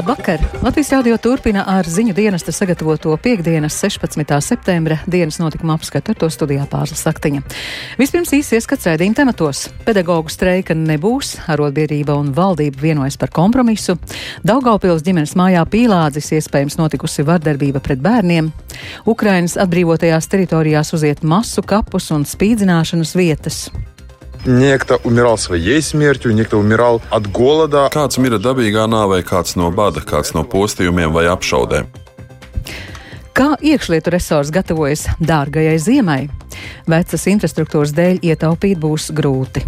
Labvakar! Latvijas radio turpina ar ziņu dienesta sagatavoto piekdienas 16. septembra dienas notikuma apskatu ar to studijā Pāzla Saktiņa. Vispirms īsi ieskats rēdījuma tematos. Pedagoģu streika nebūs, arotbiedrība un valdība vienojas par kompromisu. Daugaupils ģimenes mājā pīlādzis iespējams notikusi vardarbība pret bērniem. Ukrainas atbrīvotajās teritorijās uziet masu kapus un spīdzināšanas vietas. Niekta umierал своей смертью, niekta umierал от голоda. Kāds mira dabīgā nāvē, kāds no bada, kāds no postījumiem vai apšaudēm. Kā iekšlietu resors gatavojas dārgajai ziemai? Vecas infrastruktūras dēļ ietaupīt būs grūti.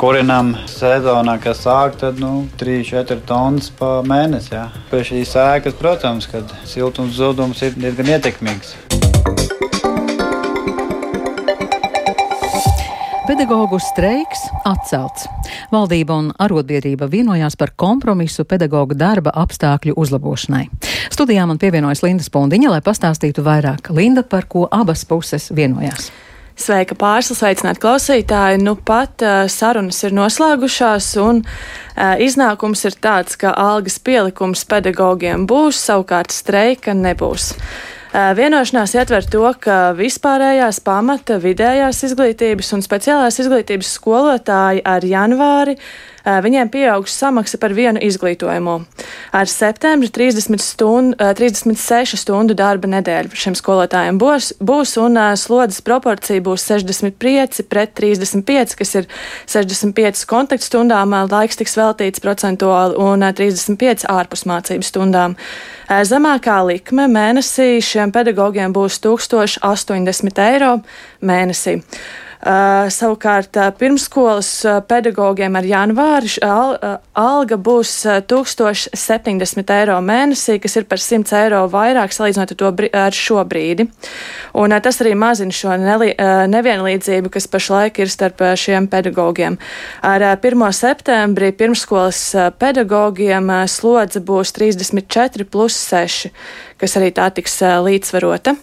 Kurinam sezonā, kas sāk, tad nu, 3-4 tonnas pa mēnesi. Jā. Pie šīs sēkas, protams, kad siltums zudums ir diezgan ietekmīgs. Pedagoģu streiks atcelts. Valdība un arotbiedrība vienojās par kompromisu pedagoģa darba apstākļu uzlabošanai. Studijā man pievienojas Linda Spundiņa, lai pastāstītu vairāk. Linda, par ko abas puses vienojās. Sveika pārslas, sveicināti klausītāji. Nu pat uh, sarunas ir noslēgušās, un uh, iznākums ir tāds, ka algas pielikums pedagogiem būs, savukārt streika nebūs. Vienošanās ietver to, ka vispārējās pamata, vidējās izglītības un speciālās izglītības skolotāji ar janvāri viņiem pieaugs samaksa par vienu izglītojumu. Ar septembri 30 stundu, 36 stundu darba nedēļu šiem skolotājiem būs, būs un slodzes proporcija būs 65 pret 35, kas ir 65 kontaktstundām, laiks tiks veltīts procentuāli un 35 ārpus mācību stundām. Zemākā likme mēnesī šiem pedagogiem būs 1080 eiro mēnesī. Uh, savukārt uh, pirmskolas uh, pedagogiem ar janvāri al, alga būs 1070 eiro mēnesī, kas ir par 100 eiro vairāk salīdzinot ar, to, ar šo brīdi. Un tas arī mazina šo nevienlīdzību, kas pašlaik ir starp šiem pedagogiem. Ar 1. septembrī pirmskolas pedagogiem slodze būs 34 plus 6, kas arī tā tiks līdzsvarota.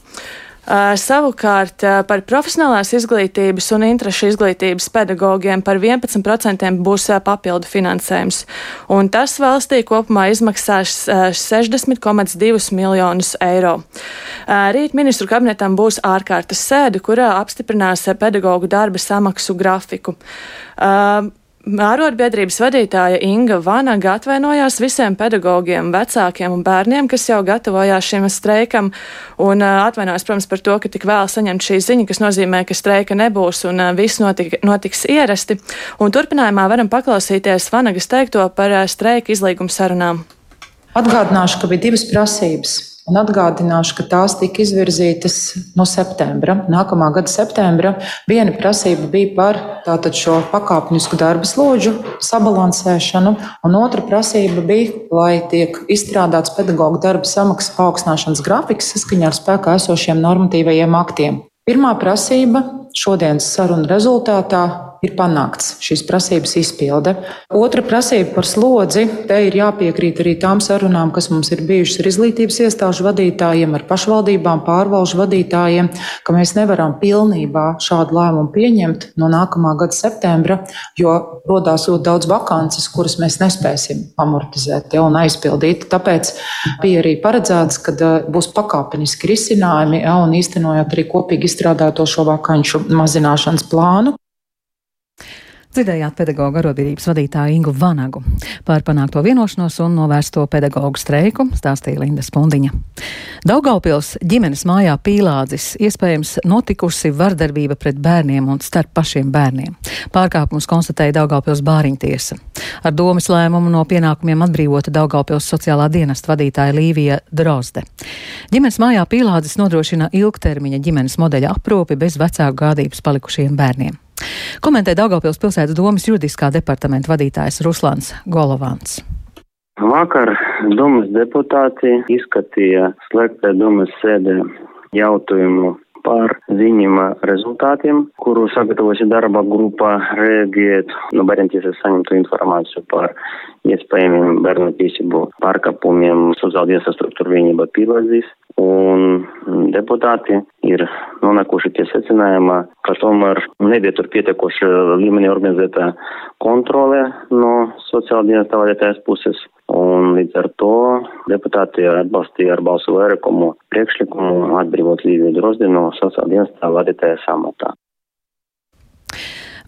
Savukārt par profesionālās izglītības un interešu izglītības pedagogiem par 11% būs papildu finansējums, un tas valstī kopumā izmaksās 60,2 miljonus eiro. Rīt ministru kabinetam būs ārkārtas sēde, kurā apstiprinās pedagoģu darba samaksu grafiku. Ārotbiedrības vadītāja Inga Vanaga atvainojās visiem pedagogiem, vecākiem un bērniem, kas jau gatavojās šim streikam, un atvainojās, protams, par to, ka tik vēl saņemt šī ziņa, kas nozīmē, ka streika nebūs un viss notik, notiks ierasti. Un turpinājumā varam paklausīties Vanagas teikto par streika izlīguma sarunām. Atgādināšu, ka bija divas prasības Un atgādināšu, ka tās tika izvirzītas no septembra, nākamā gada septembra. Viena prasība bija par tātad, šo pakāpenisku darba slodžu sabalansēšanu, un otra prasība bija, lai tiek izstrādāts pedagoģa darba samaksas paaugstināšanas grafiks saskaņā ar spēkā esošiem normatīvajiem aktiem. Pirmā prasība šodienas sarunu rezultātā ir panākts šīs prasības izpilde. Otra prasība par slodzi. Te ir jāpiekrīt arī tām sarunām, kas mums ir bijušas ar izglītības iestāžu vadītājiem, ar pašvaldībām, pārvalžu vadītājiem, ka mēs nevaram pilnībā šādu lēmumu pieņemt no nākamā gada septembra, jo rodās ļoti daudz vakances, kuras mēs nespēsim amortizēt ja, un aizpildīt. Tāpēc bija arī paredzēts, ka būs pakāpeniski risinājumi ja, un īstenojot arī kopīgi izstrādāto šo vakanču mazināšanas plānu. Dzirdējāt pedagoģa arotbiedrības vadītāju Ingu Vanagu. Par panākto vienošanos un novērsto pedagoģu streiku stāstīja Linda Spundiņa. Daugaupils ģimenes mājā pīlādzis iespējams notikusi vardarbība pret bērniem un starp pašiem bērniem. Pārkāpumus konstatēja Daugaupils bāriņtiesa. Ar domas lēmumu no pienākumiem atbrīvota Daugaupils sociālā dienesta vadītāja Līvija Drozde. Ģimenes mājā pīlādzis nodrošina ilgtermiņa ģimenes modeļa aprūpi bez vecāku gādības palikušiem bērniem. Komentē Daugavpils pilsētas domas juridiskā departamenta vadītājs Ruslans Golovans. Vakar domas deputāti izskatīja slēgtā domas sēdē jautājumu par ziņojuma rezultātiem, kuru sagatavosi darba grupā rēģēt, nu, bērntiesas saņemtu informāciju par iespējamiem bērnu tiesību pārkāpumiem sociālajā struktūra vienība pīlādzīs. Un deputāti ir nonākuši pie secinājuma, ka tomēr nebija tur pietiekoši līmenī organizēta kontrole no sociāla dienesta vadītājas puses. Un līdz ar to deputāti atbalstīja ar balsu vairākumu priekšlikumu atbrīvot Līviju Drozdinu no sociāldienestā vadītājas amatā.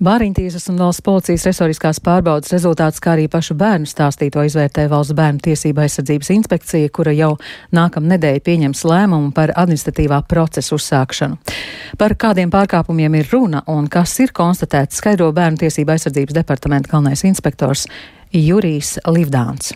Bāriņtiesas un valsts policijas resoriskās pārbaudas rezultāts, kā arī pašu bērnu stāstīto izvērtē valsts bērnu tiesība aizsardzības inspekcija, kura jau nākam nedēļa pieņems lēmumu par administratīvā procesa uzsākšanu. Par kādiem pārkāpumiem ir runa un kas ir konstatēts, skaidro bērnu tiesība aizsardzības departamenta galvenais inspektors Jurijs Livdāns.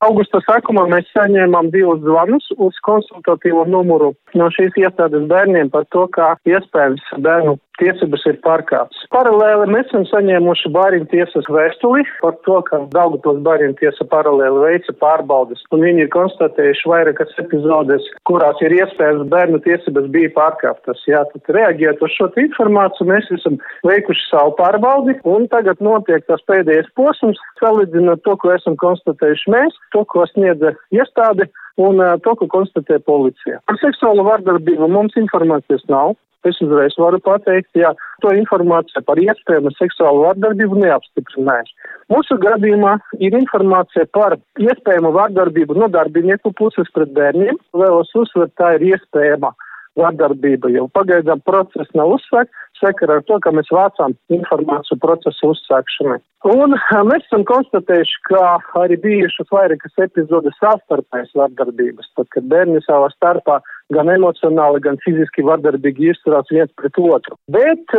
Augusta sākumā mēs saņēmām divus zvanus uz konsultatīvo numuru no šīs iestādes bērniem par to, kā iespējams bērnu tiesības ir pārkāptas. Paralēli mēs esam saņēmuši bāriņu tiesas vēstuli par to, ka Daugatos bāriņu tiesa paralēli veica pārbaudas, un viņi ir konstatējuši vairākas epizodes, kurās ir iespējams bērnu tiesības bija pārkāptas. Jā, tad reaģēt uz šo informāciju mēs esam veikuši savu pārbaudi, un tagad notiek tas pēdējais posms, salīdzinot to, ko esam konstatējuši mēs, to, ko sniedza iestāde un to, ko konstatē policija. Par seksuālo vardarbību mums informācijas nav. Es uzreiz varu pateikt, ja to informācija par iespējamu seksuālu vardarbību neapstiprinājis. Mūsu gadījumā ir informācija par iespējamu vardarbību no darbinieku puses pret bērniem. Vēlos uzsvert, tā ir iespējama vardarbība, jo pagaidām process nav uzsākts, sakarā ar to, ka mēs vācām informāciju procesu uzsākšanai. Un mēs esam konstatējuši, ka arī bijušas vairākas epizodes savstarpējas vardarbības, tad, kad bērni savā starpā gan emocionāli, gan fiziski vardarbīgi izturās viens pret otru. Bet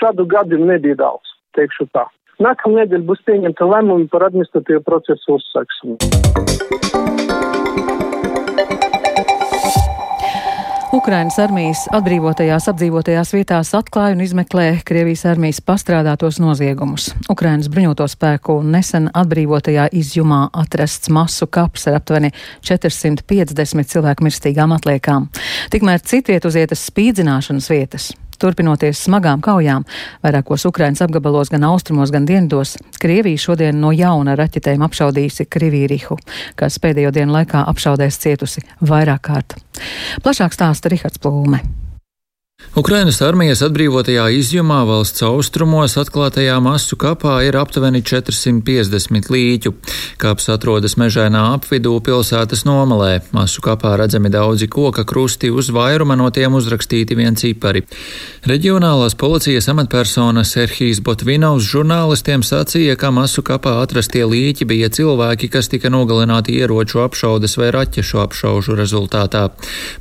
šādu gadījumu nebija daudz, teikšu tā. Nākamā nedēļa būs pieņemta lēmumi par administratīvu procesu uzsākšanu. Ukrainas armijas atbrīvotajās apdzīvotajās vietās atklāja un izmeklē Krievijas armijas pastrādātos noziegumus. Ukrainas bruņoto spēku nesen atbrīvotajā izjumā atrasts masu kaps ar aptuveni 450 cilvēku mirstīgām atliekām. Tikmēr citviet uz vietas spīdzināšanas vietas Turpinoties smagām kaujām, vairākos Ukrainas apgabalos, gan austrumos, gan dienvidos, Krievija šodien no jauna raķetēm apšaudījusi Krivīrihu, kas pēdējo dienu laikā apšaudēs cietusi vairāk kārt. Plašāk stāsta Rihards Plūme. Ukrainas armijas atbrīvotajā izjumā valsts austrumos atklātajā masu kapā ir aptuveni 450 līķu. Kaps atrodas mežainā apvidū pilsētas nomalē. Masu kapā redzami daudzi koka krusti, uz vairuma no tiem uzrakstīti vien cipari. Reģionālās policijas amatpersona Serhijas Botvinovs žurnālistiem sacīja, ka masu kapā atrastie līķi bija cilvēki, kas tika nogalināti ieroču apšaudes vai raķešu apšaužu rezultātā.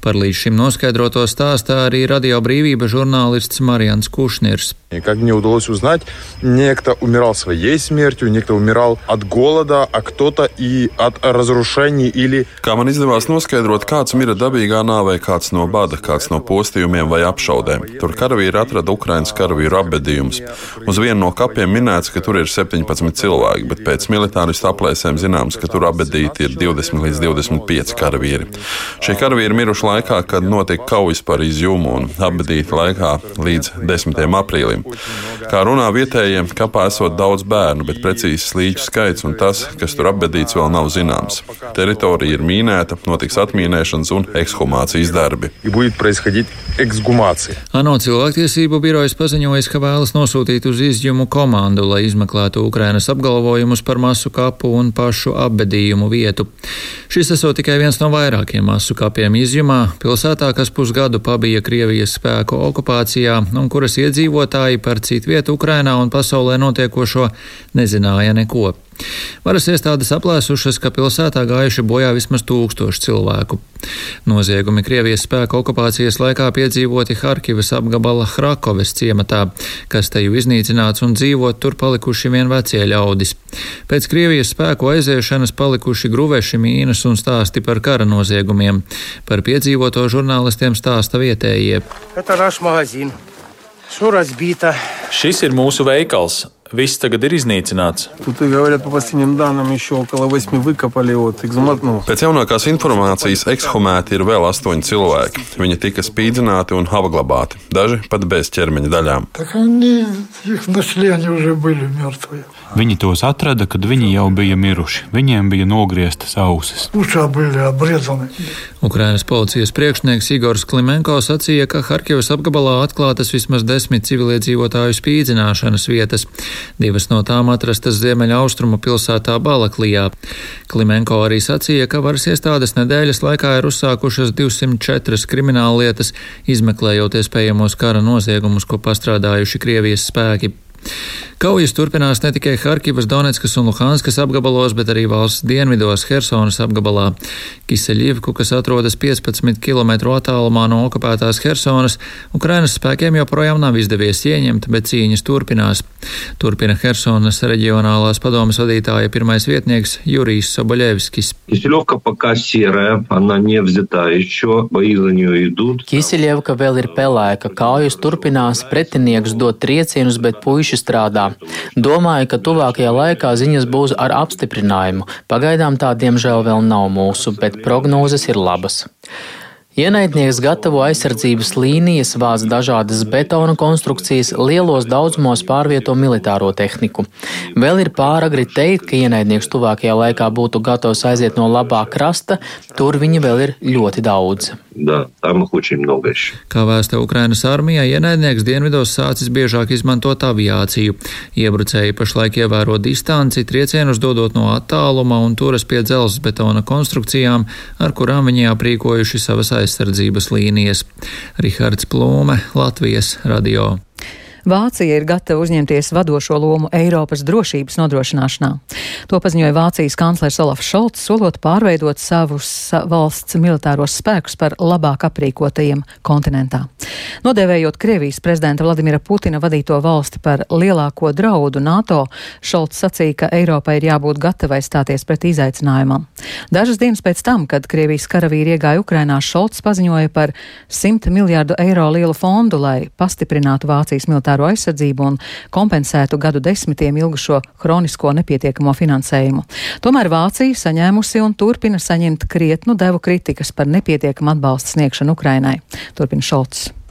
Par līdz šim noskaidroto stāstā arī radio brīvība brīvība žurnālists Marians Kušnirs. И как мне удалось узнать, некто умирал своей смертью, некто умирал от голоda, а кто-то и от разрушений или... Kā man izdevās noskaidrot, kāds mira dabīgā nāvē, kāds no bada, kāds no postījumiem vai apšaudēm. Tur karavīri atrada Ukrainas karavīru apbedījumus. Uz vienu no kapiem minēts, ka tur ir 17 cilvēki, bet pēc militāristu aplēsēm zināms, ka tur apbedīti ir 20 līdz 25 karavīri. Šie karavīri miruši laikā, kad notika kaujas par izjumu un apbedīti laikā līdz 10. aprīlim. Kā runā vietējiem, kapā esot daudz bērnu, bet precīzs līķu skaits un tas, kas tur apbedīts, vēl nav zināms. Teritorija ir mīnēta, notiks atmīnēšanas un ekshumācijas darbi. ANO cilvēktiesību birojas paziņojas, ka vēlas nosūtīt uz izjumu komandu, lai izmeklētu Ukrainas apgalvojumus par masu kapu un pašu apbedījumu vietu. Šis esot tikai viens no vairākiem masu kapiem izjumā, pilsētā, kas pusgadu pabija Krievijas spēku okupācijā un kuras iedzīvotāji Krievija par citu vietu Ukrainā un pasaulē notiekošo nezināja neko. Varas iestādes aplēsušas, ka pilsētā gājuši bojā vismaz tūkstoši cilvēku. Noziegumi Krievijas spēka okupācijas laikā piedzīvoti Harkivas apgabala Hrakoves ciematā, kas te jau iznīcināts un dzīvot tur palikuši vien vecie ļaudis. Pēc Krievijas spēku aiziešanas palikuši gruveši mīnas un stāsti par kara noziegumiem. Par piedzīvoto žurnālistiem stāsta vietējie. Šis ir mūsu veikals. Viss tagad ir iznīcināts. Pēc jaunākās informācijas ekshumēti ir vēl astoņi cilvēki. Viņi tika spīdzināti un apglabāti, daži pat bez ķermeņa daļām. Viņi tos atrada, kad viņi jau bija miruši. Viņiem bija nogrieztas ausis. Ukrainas policijas priekšnieks Igors Klimenko sacīja, ka Harkivas apgabalā atklātas vismaz desmit civiliedzīvotāju spīdzināšanas vietas. Divas no tām atrastas ziemeļa austrumu pilsētā Balaklijā. Klimenko arī sacīja, ka varas iestādes nedēļas laikā ir uzsākušas 204 krimināla lietas, izmeklējot iespējamos kara noziegumus, ko pastrādājuši Krievijas spēki. Kaujas turpinās ne tikai Harkivas, Donetskas un Luhanskas apgabalos, bet arī valsts dienvidos Hersonas apgabalā. Kiseļivku, kas atrodas 15 km attālumā no okupētās Hersonas, Ukrainas spēkiem joprojām nav izdevies ieņemt, bet cīņas turpinās. Turpina Hersonas reģionālās padomas vadītāja pirmais vietnieks Jurijs Soboļevskis. Kiseļevka vēl ir pelēka, kaujas turpinās, pretinieks dod triecienus, bet puiši strādā. Domāju, ka tuvākajā laikā ziņas būs ar apstiprinājumu. Pagaidām tā diemžēl vēl nav mūsu, bet prognozes ir labas. Ienaidnieks gatavo aizsardzības līnijas, vāc dažādas betona konstrukcijas, lielos daudzumos pārvieto militāro tehniku. Vēl ir pāragri teikt, ka ienaidnieks tuvākajā laikā būtu gatavs aiziet no labā krasta, tur viņi vēl ir ļoti daudz. Да, там их очень много еще. Kā vēsta Ukrainas armijā, ienaidnieks dienvidos sācis biežāk izmantot aviāciju. Iebrucēji pašlaik ievēro distanci, triecienus dodot no attāluma un turas pie dzelzbetona konstrukcijām, ar kurām viņi aprīkojuši savas aizsardzības līnijas. Rihards Plūme, Latvijas radio. Vācija ir gatava uzņemties vadošo lomu Eiropas drošības nodrošināšanā. To paziņoja Vācijas kanclers Olafs Šolts, solot pārveidot savus valsts militāros spēkus par labāk aprīkotajiem kontinentā. Nodēvējot Krievijas prezidenta Vladimira Putina vadīto valsti par lielāko draudu NATO, Šolts sacīja, ka Eiropai ir jābūt gatavai stāties pret izaicinājumam. Dažas dienas pēc tam, kad Krievijas karavīri iegāja Ukrainā, Šolts paziņoja par 100 miljārdu eiro lielu fondu, lai pastiprinātu Vācijas militāro militāro aizsardzību un kompensētu gadu desmitiem ilgušo kronisko nepietiekamo finansējumu. Tomēr Vācija saņēmusi un turpina saņemt krietnu devu kritikas par nepietiekamu atbalstu sniegšanu Ukrainai. Turpina Šolts.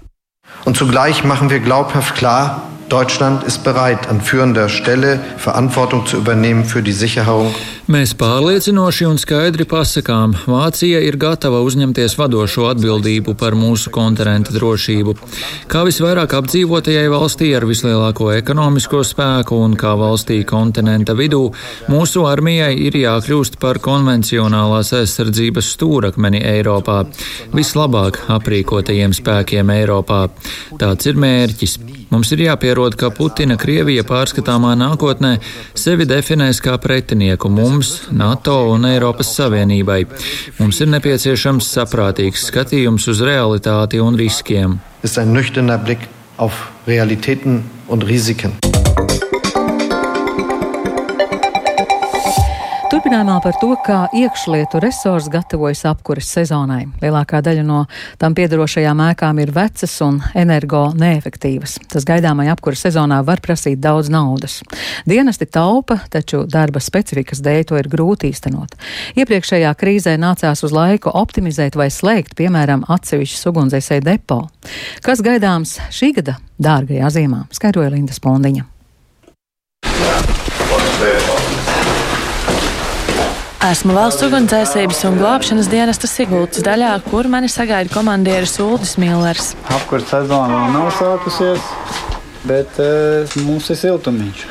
Und zugleich machen wir glaubhaft klar, Deutschland ist bereit, an führender Stelle Verantwortung zu übernehmen für die Sicherung. Mēs pārliecinoši un skaidri pasakām, Vācija ir gatava uzņemties vadošo atbildību par mūsu kontinenta drošību. Kā visvairāk apdzīvotajai valstī ar vislielāko ekonomisko spēku un kā valstī kontinenta vidū, mūsu armijai ir jākļūst par konvencionālās aizsardzības stūrakmeni Eiropā, vislabāk aprīkotajiem spēkiem Eiropā. Tāds ir mērķis. Mums ir jāpierod, ka Putina Krievija pārskatāmā nākotnē sevi definēs kā pretinieku mums, NATO un Eiropas Savienībai. Mums ir nepieciešams saprātīgs skatījums uz realitāti un riskiem. Ist ein nüchterner Blick auf Realitäten und Risiken. Turpinājumā par to, kā iekšlietu resors gatavojas apkuras sezonai. Lielākā daļa no tam piedarošajām ēkām ir vecas un energo neefektīvas. Tas gaidāmai apkuras sezonā var prasīt daudz naudas. Dienesti taupa, taču darba specifikas dēļ to ir grūti īstenot. Iepriekšējā krīzē nācās uz laiku optimizēt vai slēgt, piemēram, atsevišķu ugunsdzēsēju depo. Kas gaidāms šī gada dārgajā ziemā, skaidroja Linda Spondiņa. Esmu valsts ugunsdzēsības un glābšanas dienesta Sigultas daļā, kur mani sagaida komandieris Uldis Millers. Apkurss sezona vēl nav sākusies, bet uh, mums ir siltumiņš.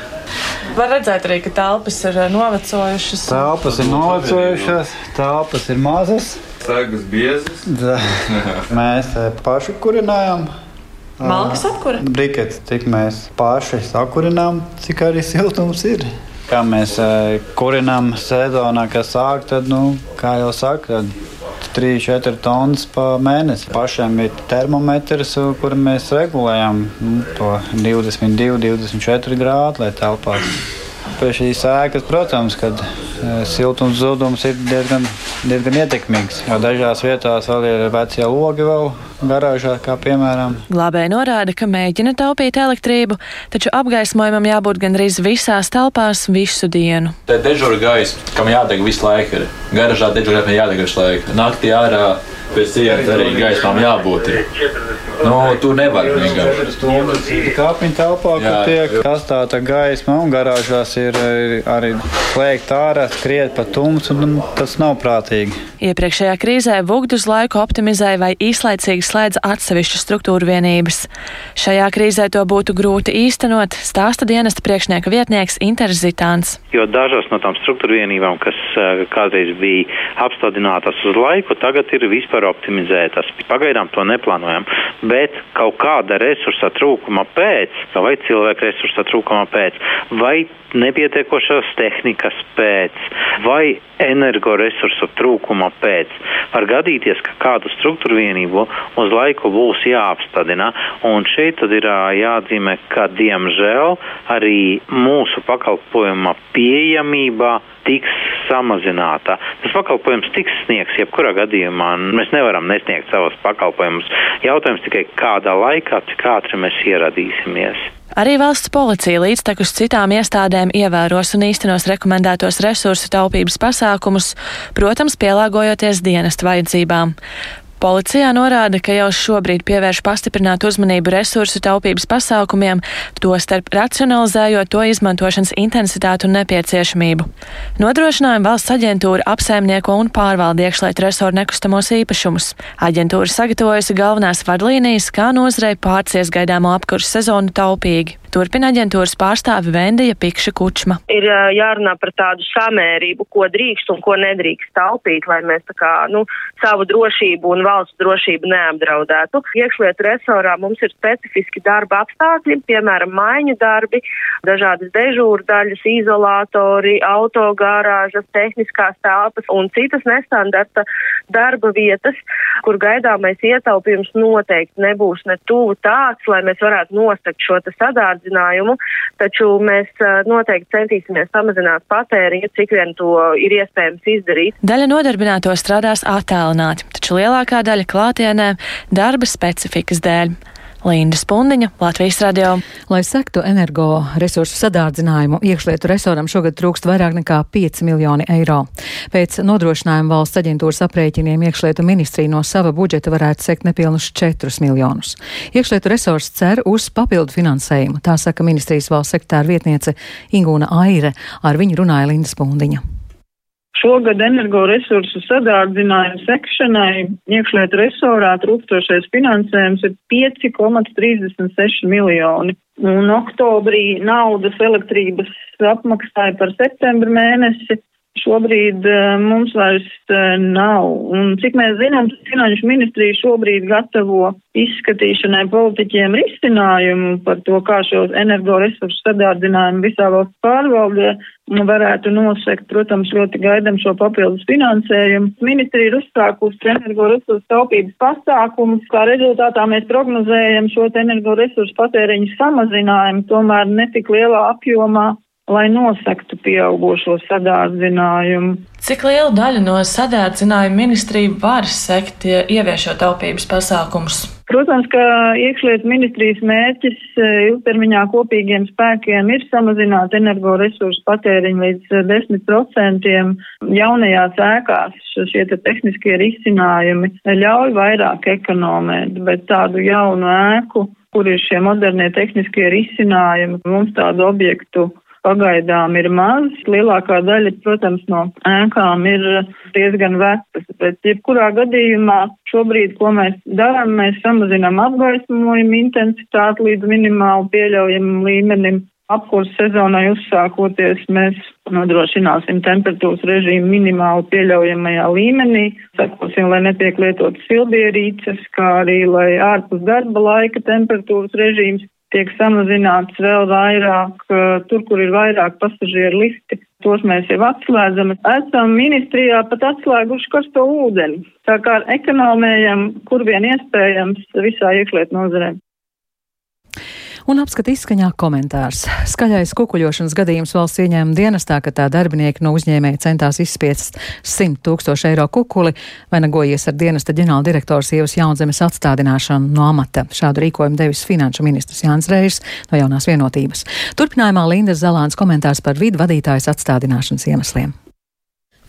Var redzēt arī, ka telpas ir novecojušas. Telpas ir novecojušas, telpas ir mazas. Sagas biezas. Mēs paši kurinājām. Malkas apkura? Brikets, cik mēs paši sakurinām, cik arī siltums ir. Kā mēs kurinām sezonā, kas sāk, tad, nu, kā jau saka, 3-4 tonnas pa mēnesi. Pašiem ir termometrs, kur mēs regulējam nu, to 22, 24 grādu, lai telpās. Pie šīs ēkas, protams, kad siltums zudums ir diezgan, diezgan ietekmīgs. Jo dažās vietās vēl ir vecie logi vēl garāžā, kā piemēram. Glābēji norāda, ka mēģina taupīt elektrību, taču apgaismojumam jābūt gandrīz visās telpās visu dienu. Tā dežūra gaisa, kam jādeg visu laiku, ir garāžā dežūra jādeg visu laiku. Naktī ārā Pēc sienas arī gaismām jābūt. Nu, tur nevar vienkārši. Stundas kāpņu telpā, kur tiek kastāta gaisma un garāžās ir arī slēgt ārā, skriet pa tumsu, un tas nav prātīgi. Iepriekšējā krīzē Vugdu uz laiku optimizēja vai īslaicīgi slēdza atsevišķas struktūra vienības. Šajā krīzē to būtu grūti īstenot, stāsta dienesta priekšnieka vietnieks Interzitāns. Jo dažas no tām struktūra vienībām, kas eh, kādreiz bija apstādinātas uz laiku, tagad ir vispār optimizētas. Pagaidām to neplānojam, bet kaut kāda resursa trūkuma pēc, vai cilvēku resursa trūkuma pēc, vai nepietiekošās tehnikas pēc vai energoresursu trūkuma pēc. Var gadīties, ka kādu struktūru vienību uz laiku būs jāapstādina, un šeit tad ir jāatzīmē, ka diemžēl arī mūsu pakalpojuma pieejamība tiks samazināta. Tas pakalpojums tiks sniegs jebkurā gadījumā. Mēs nevaram nesniegt savus pakalpojumus. Jautājums tikai kādā laikā, cik ātri mēs ieradīsimies. Arī valsts policija līdztekus citām iestādēm ievēros un īstenos rekomendētos resursu taupības pasākumus, protams, pielāgojoties dienestu vajadzībām. Policijā norāda, ka jau šobrīd pievērš pastiprinātu uzmanību resursu taupības pasākumiem, tostarp racionalizējot to izmantošanas intensitātu un nepieciešamību. Nodrošinājumu valsts aģentūra apsaimnieko un pārvalda iekšlietu resoru nekustamos īpašumus. Aģentūra sagatavojusi galvenās vadlīnijas, kā nozarei pārcies gaidāmo apkursu sezonu taupīgi. Turpina aģentūras pārstāve Vendija Pikša Kučma. Ir jārunā par tādu samērību, ko drīkst un ko nedrīkst taupīt, lai mēs tā kā, nu, savu drošību un valsts drošību neapdraudētu. Iekšlietu resorā mums ir specifiski darba apstākļi, piemēram, maiņu darbi, dažādas dežūra daļas, izolātori, autogārāžas, tehniskās telpas un citas nestandarta darba vietas, kur gaidāmais ietaupījums noteikti nebūs ne tuvu tāds, lai mēs varētu nostakt šo sadārdu samazinājumu, taču mēs noteikti centīsimies samazināt patēriņu, cik vien to ir iespējams izdarīt. Daļa nodarbināto strādās attālināti, taču lielākā daļa klātienē darba specifikas dēļ. Linda Spundiņa, Latvijas radio. Lai sektu energoresursu sadārdzinājumu, iekšlietu resoram šogad trūkst vairāk nekā 5 miljoni eiro. Pēc nodrošinājuma valsts aģentūras aprēķiniem iekšlietu ministrija no sava budžeta varētu sekt nepilnus 4 miljonus. Iekšlietu resurs cer uz papildu finansējumu, tā saka ministrijas valsts sektāra vietniece Ingūna Aire. Ar viņu runāja Linda Spundiņa. Šogad energoresursu sadārdzinājuma sekšanai iekšlietu resorā trūkstošais finansējums ir 5,36 miljoni. Un oktobrī naudas elektrības apmaksāja par septembra mēnesi šobrīd uh, mums vairs uh, nav. Un cik mēs zinām, Finanšu ministrija šobrīd gatavo izskatīšanai politiķiem risinājumu par to, kā šo energoresursu sadārdzinājumu visā valsts pārvaldē varētu nosekt. Protams, ļoti gaidam šo papildus finansējumu. Ministrija ir uzsākusi energoresursu taupības pasākumus. Kā rezultātā mēs prognozējam šo energoresursu patēriņu samazinājumu, tomēr netik lielā apjomā lai nosaktu pieaugušo sadārdzinājumu. Cik lielu daļu no sadārdzinājuma ministrija var sekt, ieviešot taupības pasākumus? Protams, ka iekšlietu ministrijas mērķis e, ilgtermiņā kopīgiem spēkiem ir samazināt energoresursu patēriņu līdz 10%. E, Jaunajās ēkās šie te tehniskie risinājumi ļauj vairāk ekonomēt, bet tādu jaunu ēku kur ir šie modernie tehniskie risinājumi. Mums tādu objektu pagaidām ir maz. Lielākā daļa, protams, no ēkām ir diezgan vecas, bet jebkurā gadījumā šobrīd, ko mēs darām, mēs samazinām apgaismojumu intensitāti līdz minimāli pieļaujamam līmenim. Apkurss sezonai uzsākoties, mēs nodrošināsim temperatūras režīmu minimāli pieļaujamajā līmenī, sekosim, lai netiek lietotas silbierīces, kā arī, lai ārpus darba laika temperatūras režīms tiek samazināts vēl vairāk, tur, kur ir vairāk pasažieru lifti. Tos mēs jau atslēdzam. Esam ministrijā pat atslēguši karsto ūdeni. Tā kā ekonomējam, kur vien iespējams, visā iekšliet nozarē un apskata izskaņā komentārs. Skaļais kukuļošanas gadījums valsts ieņēmuma dienestā, ka tā darbinieki no uzņēmēja centās izspiest 100 tūkstošu eiro kukuli, vainagojies ar dienesta ģenerāla direktors Ievas Jaunzemes atstādināšanu no amata. Šādu rīkojumu devis finanšu ministrs Jānis Reirs no jaunās vienotības. Turpinājumā Linda Zalāns komentārs par vidu vadītājas atstādināšanas iemesliem.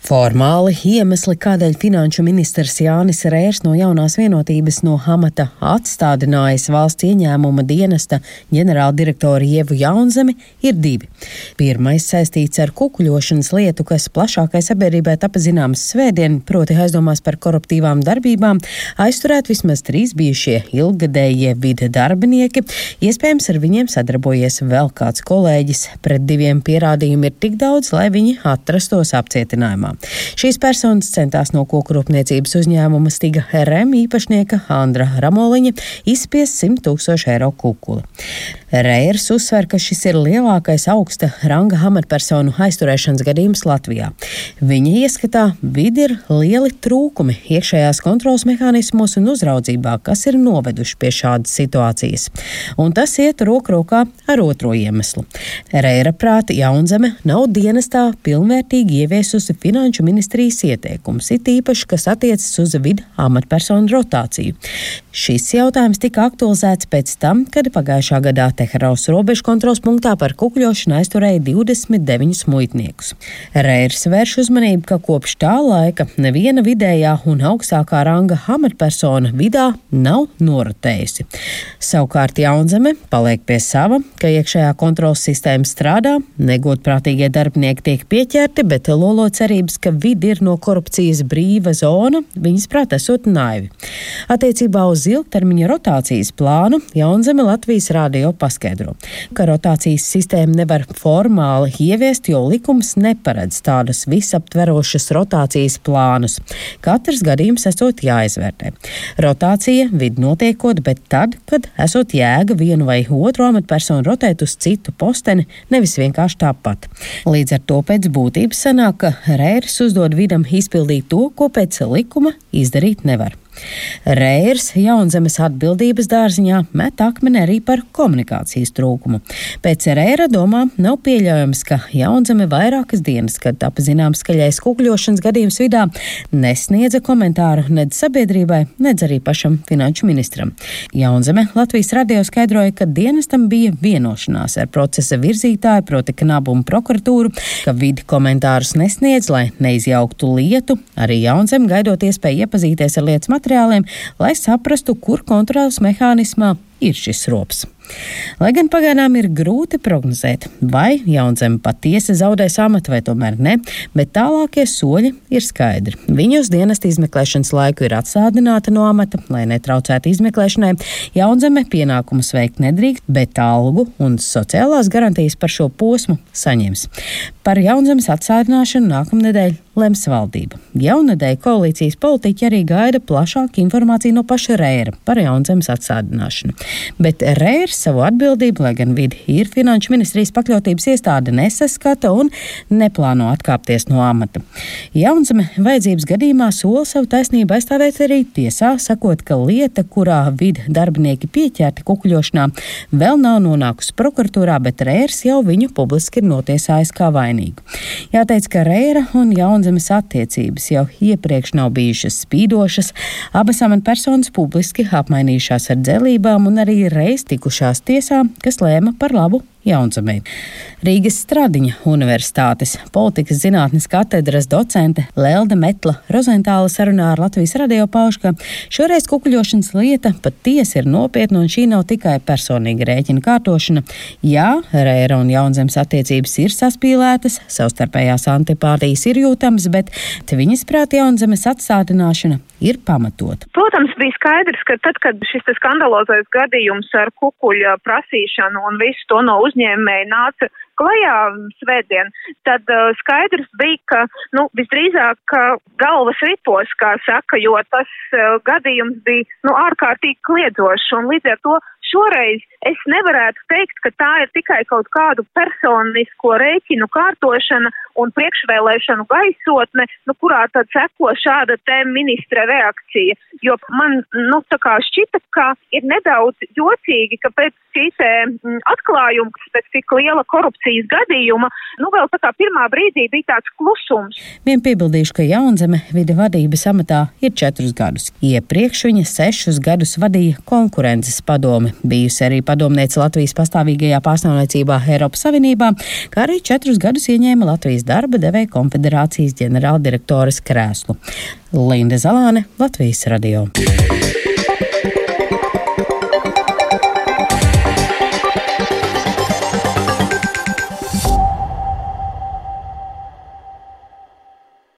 Formāli iemesli, kādēļ finanšu ministrs Jānis Rērs no jaunās vienotības no amata atstādinājis valsts ieņēmuma dienesta ģenerāldirektoru Ievu Jaunzemi, ir divi. Pirmais saistīts ar kukuļošanas lietu, kas plašākai sabiedrībai tapa zināms svētdien, proti aizdomās par koruptīvām darbībām, aizturēt vismaz trīs bijušie ilgadējie vide darbinieki, iespējams ar viņiem sadarbojies vēl kāds kolēģis. Pret diviem pierādījumiem ir tik daudz, lai viņi atrastos apcietinājumā. Šīs personas centās no koku rūpniecības uzņēmuma Stiga RM īpašnieka Andra Ramoliņa izspiest 100 tūkstošu eiro kukuli. Reirs uzsver, ka šis ir lielākais augsta ranga amatpersonu aizturēšanas gadījums Latvijā. Viņa ieskatā vidi ir lieli trūkumi iekšējās kontrolas mehānismos un uzraudzībā, kas ir noveduši pie šādas situācijas. Un tas iet roku rokā ar otro iemeslu. Reira prāti Jaunzeme nav dienestā pilnvērtīgi ieviesusi finanšu ministrijas ieteikums, it īpaši, kas attiecas uz vidu amatpersonu rotāciju. Šis jautājums tika aktualizēts pēc tam, kad pagājušā gadā Teheraus robežu kontrols punktā par kukļošanu aizturēja 29 muitniekus. Reirs vērš uzmanību, ka kopš tā laika neviena vidējā un augstākā ranga amatpersona vidā nav norotējusi. Savukārt Jaunzeme paliek pie sava, ka iekšējā kontrols sistēma strādā, negodprātīgie darbinieki tiek pieķerti, bet lolo cerības, ka vidi ir no korupcijas brīva zona, viņas prāt esot naivi. Attiecībā uz ilgtermiņa rotācijas plānu Jaunzeme Latvijas rādio paskaidro, ka rotācijas sistēmu nevar formāli ieviest, jo likums neparedz tādus visaptverošus rotācijas plānus. Katrs gadījums esot jāizvērtē. Rotācija vidu notiekot, bet tad, kad esot jēga vienu vai otru amatpersonu rotēt uz citu posteni, nevis vienkārši tāpat. Līdz ar to pēc būtības sanāk, ka Rērs uzdod vidam izpildīt to, ko pēc likuma izdarīt nevar. Reirs Jaunzemes atbildības dārziņā met akmeni arī par komunikācijas trūkumu. Pēc Reira domā nav pieļaujams, ka Jaunzeme vairākas dienas, kad tapa zināms skaļais kukļošanas gadījums vidā, nesniedza komentāru nedz sabiedrībai, nedz arī pašam finanšu ministram. Jaunzeme Latvijas radio skaidroja, ka dienestam bija vienošanās ar procesa virzītāju, proti knabu un prokuratūru, ka vidi komentārus nesniedz, lai neizjauktu lietu. Arī Jaunzeme gaidot iespēju iepazīties ar lietas materiāliem, lai saprastu, kur kontrolas mehānismā ir šis rops. Lai gan pagaidām ir grūti prognozēt, vai jaunzeme patiesi zaudēs amatu vai tomēr ne, bet tālākie soļi ir skaidri. Viņa uz dienesta izmeklēšanas laiku ir atsādināta no amata, lai netraucētu izmeklēšanai. Jaunzeme pienākumus veikt nedrīkst, bet algu un sociālās garantijas par šo posmu saņems. Par jaunzemes atsādināšanu nākamnedēļ lems valdība. Jaunadēļ koalīcijas politiķi arī gaida plašāku informāciju no paša Rēra par jaunzemes atsādināšanu. Bet Rērs savu atbildību, lai gan vidi ir finanšu ministrijas pakļautības iestāde, nesaskata un neplāno atkāpties no amata. Jaunzeme vajadzības gadījumā sola savu taisnību aizstāvēt arī tiesā, sakot, ka lieta, kurā vidi darbinieki pieķerti kukuļošanā, vēl nav nonākusi prokuratūrā, bet Rērs jau viņu publiski ir notiesājis kā vainīgu. Jāteic, ka Rēra un Jaunzemes attiecības jau iepriekš nav bijušas spīdošas, abas amatpersonas publiski apmainījušās ar dzelībām un arī reiz tikušās tiesā, kas lēma par labu Jaunzemē. Rīgas Stradiņa Universitātes politikas zinātnes katedras docente Lelde Metla Rozentāla sarunā ar Latvijas radio pauž, ka šoreiz kukuļošanas lieta patiesi ir nopietna un šī nav tikai personīga rēķina kārtošana. Jā, Rēra un Jaunzemes attiecības ir saspīlētas, savstarpējās antipātijas ir jūtamas, bet viņas prāt Jaunzemes atstādināšana ir pamatota. Protams, bija skaidrs, ka tad, kad šis skandalozais gadījums ar kukuļa prasīšanu un visu to no uzņēmēja nāca klajā svētdien, tad uh, skaidrs bija, ka, nu, visdrīzāk galvas ripos, kā saka, jo tas uh, gadījums bija, nu, ārkārtīgi kliedzošs un līdz ar to šoreiz es nevarētu teikt, ka tā ir tikai kaut kādu personisko rēķinu kārtošana un priekšvēlēšanu gaisotne, nu, kurā tad seko šāda te ministra reakcija. Jo man, nu, tā kā šķita, ka ir nedaudz jocīgi, ka pēc šī te mm, atklājuma, pēc tik liela korupcijas gadījuma, nu, vēl tā kā pirmā brīdī bija tāds klusums. Vien piebildīšu, ka Jaunzeme vide vadības amatā ir četrus gadus. Iepriekš viņa sešus gadus vadīja konkurences padomi bijusi arī padomniece Latvijas pastāvīgajā pārstāvniecībā Eiropas Savienībā, kā arī četrus gadus ieņēma Latvijas darba devēja konfederācijas ģenerāldirektoras krēslu. Linda Zalāne, Latvijas radio.